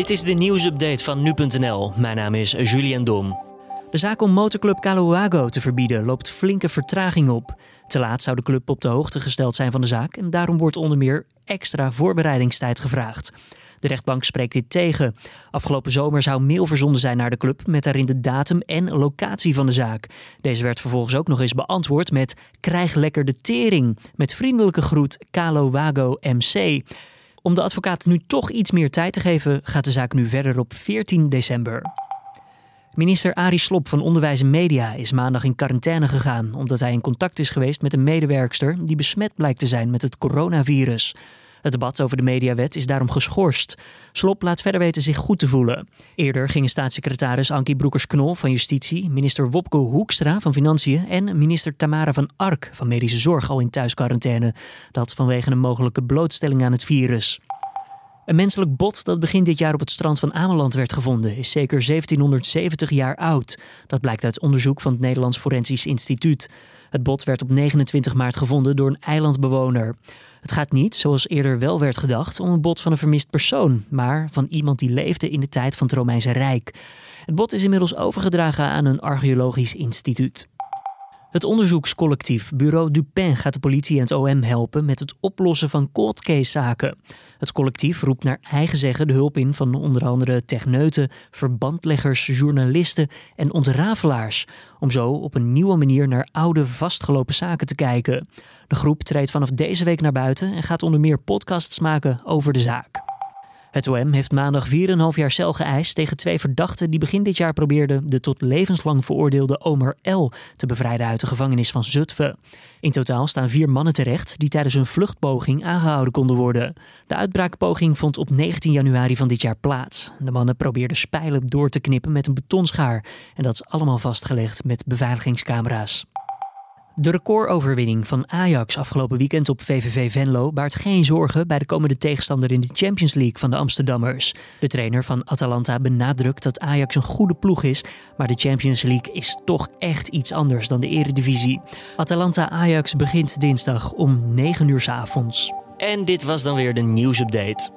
Dit is de nieuwsupdate van nu.nl. Mijn naam is Julian Dom. De zaak om motorclub Caloago te verbieden loopt flinke vertraging op. Te laat zou de club op de hoogte gesteld zijn van de zaak en daarom wordt onder meer extra voorbereidingstijd gevraagd. De rechtbank spreekt dit tegen. Afgelopen zomer zou mail verzonden zijn naar de club met daarin de datum en locatie van de zaak. Deze werd vervolgens ook nog eens beantwoord met krijg lekker de tering. Met vriendelijke groet Calo Wago MC. Om de advocaat nu toch iets meer tijd te geven, gaat de zaak nu verder op 14 december. Minister Arie Slob van Onderwijs en Media is maandag in quarantaine gegaan omdat hij in contact is geweest met een medewerkster die besmet blijkt te zijn met het coronavirus. Het debat over de mediawet is daarom geschorst. Slop laat verder weten zich goed te voelen. Eerder gingen staatssecretaris Ankie Broekers-Knol van Justitie, minister Wopke Hoekstra van Financiën en minister Tamara van Ark van Medische Zorg al in thuisquarantaine. Dat vanwege een mogelijke blootstelling aan het virus. Een menselijk bot dat begin dit jaar op het strand van Ameland werd gevonden is zeker 1770 jaar oud. Dat blijkt uit onderzoek van het Nederlands Forensisch Instituut. Het bot werd op 29 maart gevonden door een eilandbewoner. Het gaat niet, zoals eerder wel werd gedacht, om een bot van een vermist persoon, maar van iemand die leefde in de tijd van het Romeinse Rijk. Het bot is inmiddels overgedragen aan een archeologisch instituut. Het onderzoekscollectief Bureau Dupin gaat de politie en het OM helpen met het oplossen van cold case zaken. Het collectief roept naar eigen zeggen de hulp in van onder andere techneuten, verbandleggers, journalisten en ontrafelaars. Om zo op een nieuwe manier naar oude vastgelopen zaken te kijken. De groep treedt vanaf deze week naar buiten en gaat onder meer podcasts maken over de zaak. Het OM heeft maandag 4,5 jaar cel geëist tegen twee verdachten die begin dit jaar probeerden de tot levenslang veroordeelde Omer L. te bevrijden uit de gevangenis van Zutphen. In totaal staan vier mannen terecht die tijdens hun vluchtpoging aangehouden konden worden. De uitbraakpoging vond op 19 januari van dit jaar plaats. De mannen probeerden spijlen door te knippen met een betonschaar en dat is allemaal vastgelegd met beveiligingscamera's. De recordoverwinning van Ajax afgelopen weekend op VVV Venlo baart geen zorgen bij de komende tegenstander in de Champions League van de Amsterdammers. De trainer van Atalanta benadrukt dat Ajax een goede ploeg is, maar de Champions League is toch echt iets anders dan de Eredivisie. Atalanta-Ajax begint dinsdag om 9 uur s avonds. En dit was dan weer de nieuwsupdate.